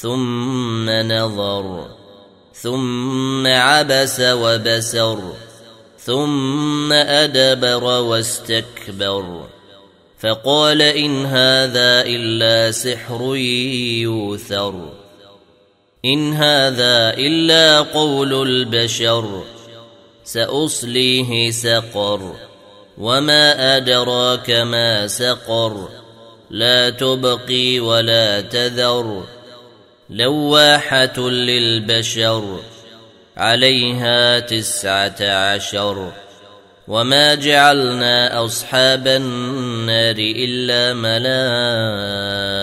ثم نظر ثم عبس وبسر ثم أدبر واستكبر. فقال إن هذا إلا سحر يوثر إن هذا إلا قول البشر سأصليه سقر. وما أدراك ما سقر لا تبقي ولا تذر. لواحة للبشر عليها تسعة عشر. وما جعلنا أصحاب النار إلا ملائكة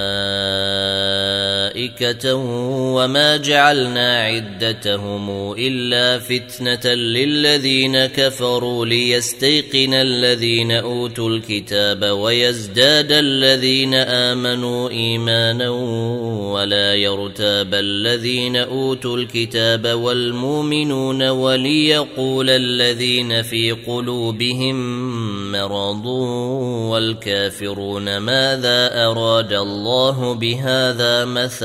وما جعلنا عدتهم إلا فتنة للذين كفروا ليستيقن الذين أوتوا الكتاب ويزداد الذين آمنوا إيمانا ولا يرتاب الذين أوتوا الكتاب والمؤمنون وليقول الذين في قلوبهم مرض والكافرون ماذا أراد الله بهذا مثلا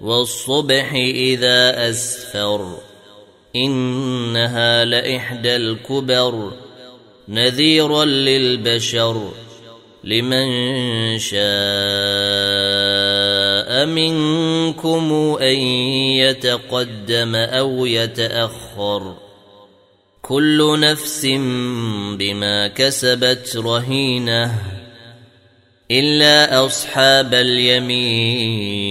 والصبح إذا أسفر إنها لإحدى الكبر نذيرا للبشر لمن شاء منكم أن يتقدم أو يتأخر كل نفس بما كسبت رهينة إلا أصحاب اليمين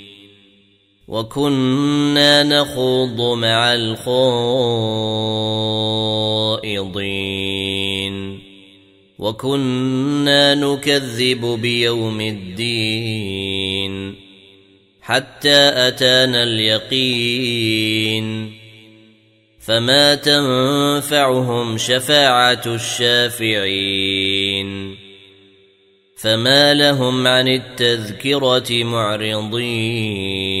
وكنا نخوض مع الخائضين. وكنا نكذب بيوم الدين حتى أتانا اليقين. فما تنفعهم شفاعة الشافعين. فما لهم عن التذكرة معرضين.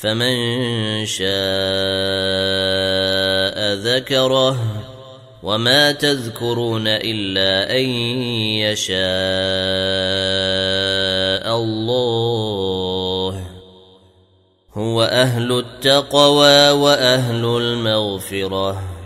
فمن شاء ذكره وما تذكرون إلا أن يشاء الله. هو أهل التقوى وأهل المغفرة.